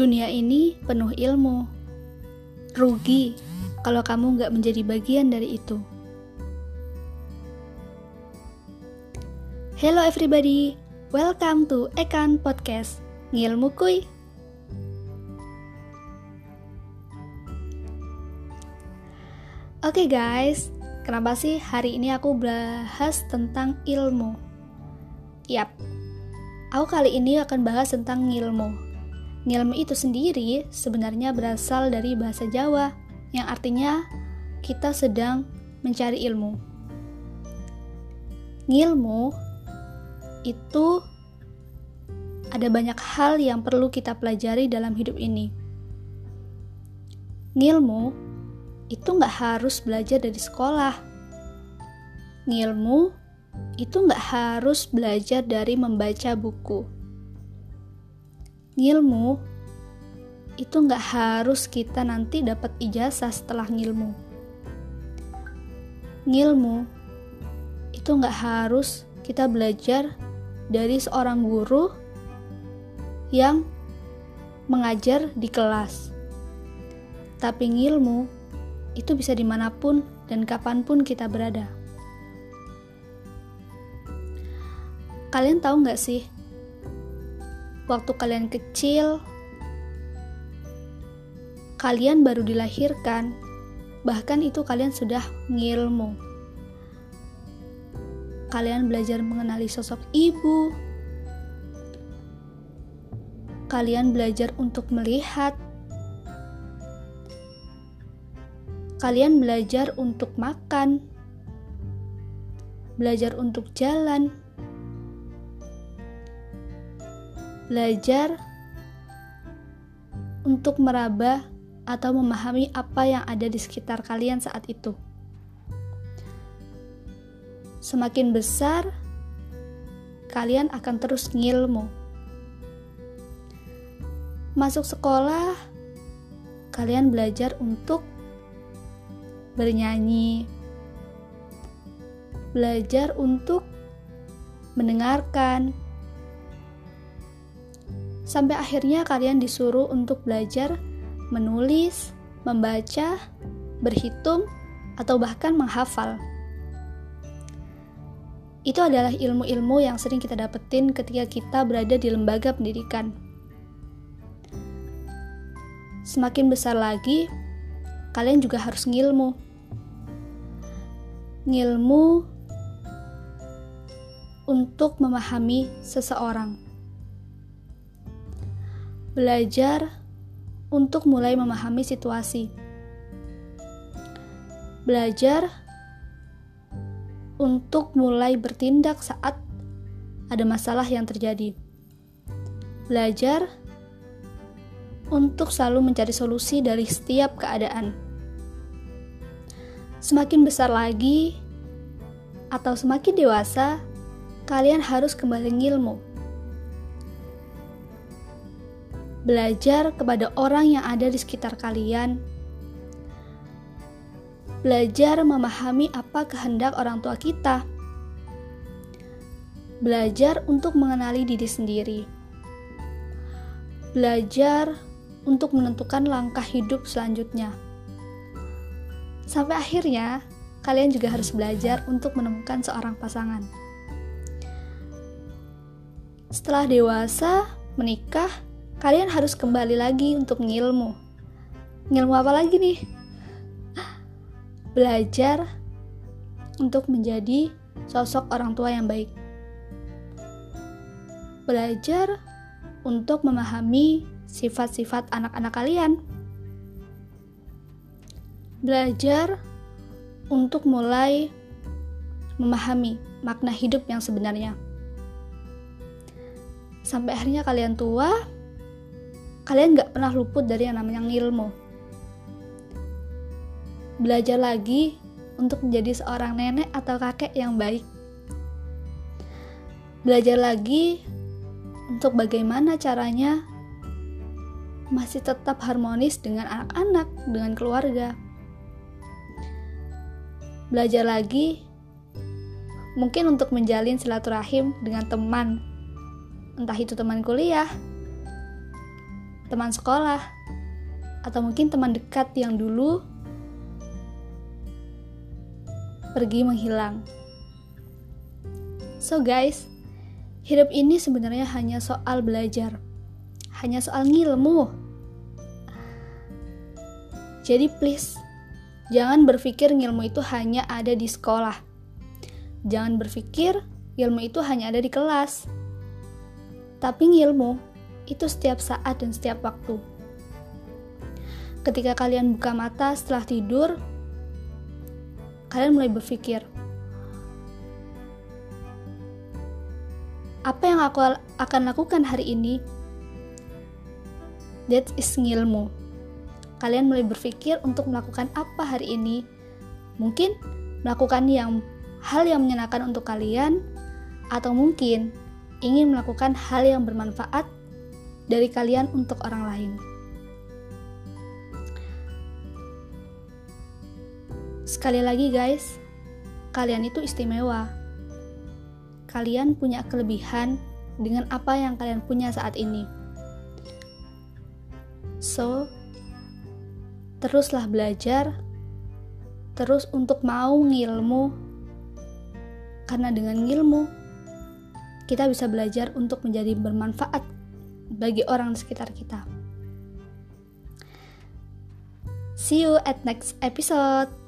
Dunia ini penuh ilmu. Rugi kalau kamu nggak menjadi bagian dari itu. Hello everybody, welcome to Ekan Podcast Ngilmu Kuy. Oke okay guys, kenapa sih hari ini aku bahas tentang ilmu? Yap, aku kali ini akan bahas tentang ngilmu. Ngilmu itu sendiri sebenarnya berasal dari bahasa Jawa yang artinya kita sedang mencari ilmu. Ngilmu itu ada banyak hal yang perlu kita pelajari dalam hidup ini. Ngilmu itu nggak harus belajar dari sekolah. Ngilmu itu nggak harus belajar dari membaca buku. Ngilmu itu nggak harus kita nanti dapat ijazah setelah ngilmu. Ngilmu itu nggak harus kita belajar dari seorang guru yang mengajar di kelas. Tapi ngilmu itu bisa di mana pun dan kapan pun kita berada. Kalian tahu nggak sih, waktu kalian kecil, kalian baru dilahirkan, bahkan itu kalian sudah ngilmu. Kalian belajar mengenali sosok ibu, kalian belajar untuk melihat, Kalian belajar untuk makan, belajar untuk jalan, belajar untuk meraba atau memahami apa yang ada di sekitar kalian saat itu. Semakin besar, kalian akan terus ngilmu. Masuk sekolah, kalian belajar untuk bernyanyi, belajar untuk mendengarkan, sampai akhirnya kalian disuruh untuk belajar menulis, membaca, berhitung, atau bahkan menghafal. Itu adalah ilmu-ilmu yang sering kita dapetin ketika kita berada di lembaga pendidikan. Semakin besar lagi, kalian juga harus ngilmu. Ngilmu untuk memahami seseorang. Belajar untuk mulai memahami situasi. Belajar untuk mulai bertindak saat ada masalah yang terjadi. Belajar untuk selalu mencari solusi dari setiap keadaan. Semakin besar lagi, atau semakin dewasa, kalian harus kembali ngilmu. Belajar kepada orang yang ada di sekitar kalian. Belajar memahami apa kehendak orang tua kita. Belajar untuk mengenali diri sendiri. Belajar untuk menentukan langkah hidup selanjutnya. Sampai akhirnya, kalian juga harus belajar untuk menemukan seorang pasangan. Setelah dewasa, menikah, kalian harus kembali lagi untuk ngilmu. Ngilmu apa lagi nih? Belajar untuk menjadi sosok orang tua yang baik. Belajar untuk memahami sifat-sifat anak-anak kalian. Belajar untuk mulai memahami makna hidup yang sebenarnya. Sampai akhirnya kalian tua, kalian gak pernah luput dari yang namanya ilmu. Belajar lagi untuk menjadi seorang nenek atau kakek yang baik. Belajar lagi untuk bagaimana caranya masih tetap harmonis dengan anak-anak, dengan keluarga. Belajar lagi, mungkin untuk menjalin silaturahim dengan teman, entah itu teman kuliah, teman sekolah, atau mungkin teman dekat yang dulu pergi menghilang. So guys, hidup ini sebenarnya hanya soal belajar. Hanya soal ngilmu. Jadi please, jangan berpikir ilmu itu hanya ada di sekolah. Jangan berpikir ilmu itu hanya ada di kelas. Tapi ilmu itu setiap saat dan setiap waktu. Ketika kalian buka mata setelah tidur, kalian mulai berpikir, apa yang aku akan lakukan hari ini? That is ngilmu kalian mulai berpikir untuk melakukan apa hari ini. Mungkin melakukan yang hal yang menyenangkan untuk kalian atau mungkin ingin melakukan hal yang bermanfaat dari kalian untuk orang lain. Sekali lagi guys, kalian itu istimewa. Kalian punya kelebihan dengan apa yang kalian punya saat ini. So, teruslah belajar, terus untuk mau ngilmu, karena dengan ngilmu kita bisa belajar untuk menjadi bermanfaat bagi orang sekitar kita. See you at next episode.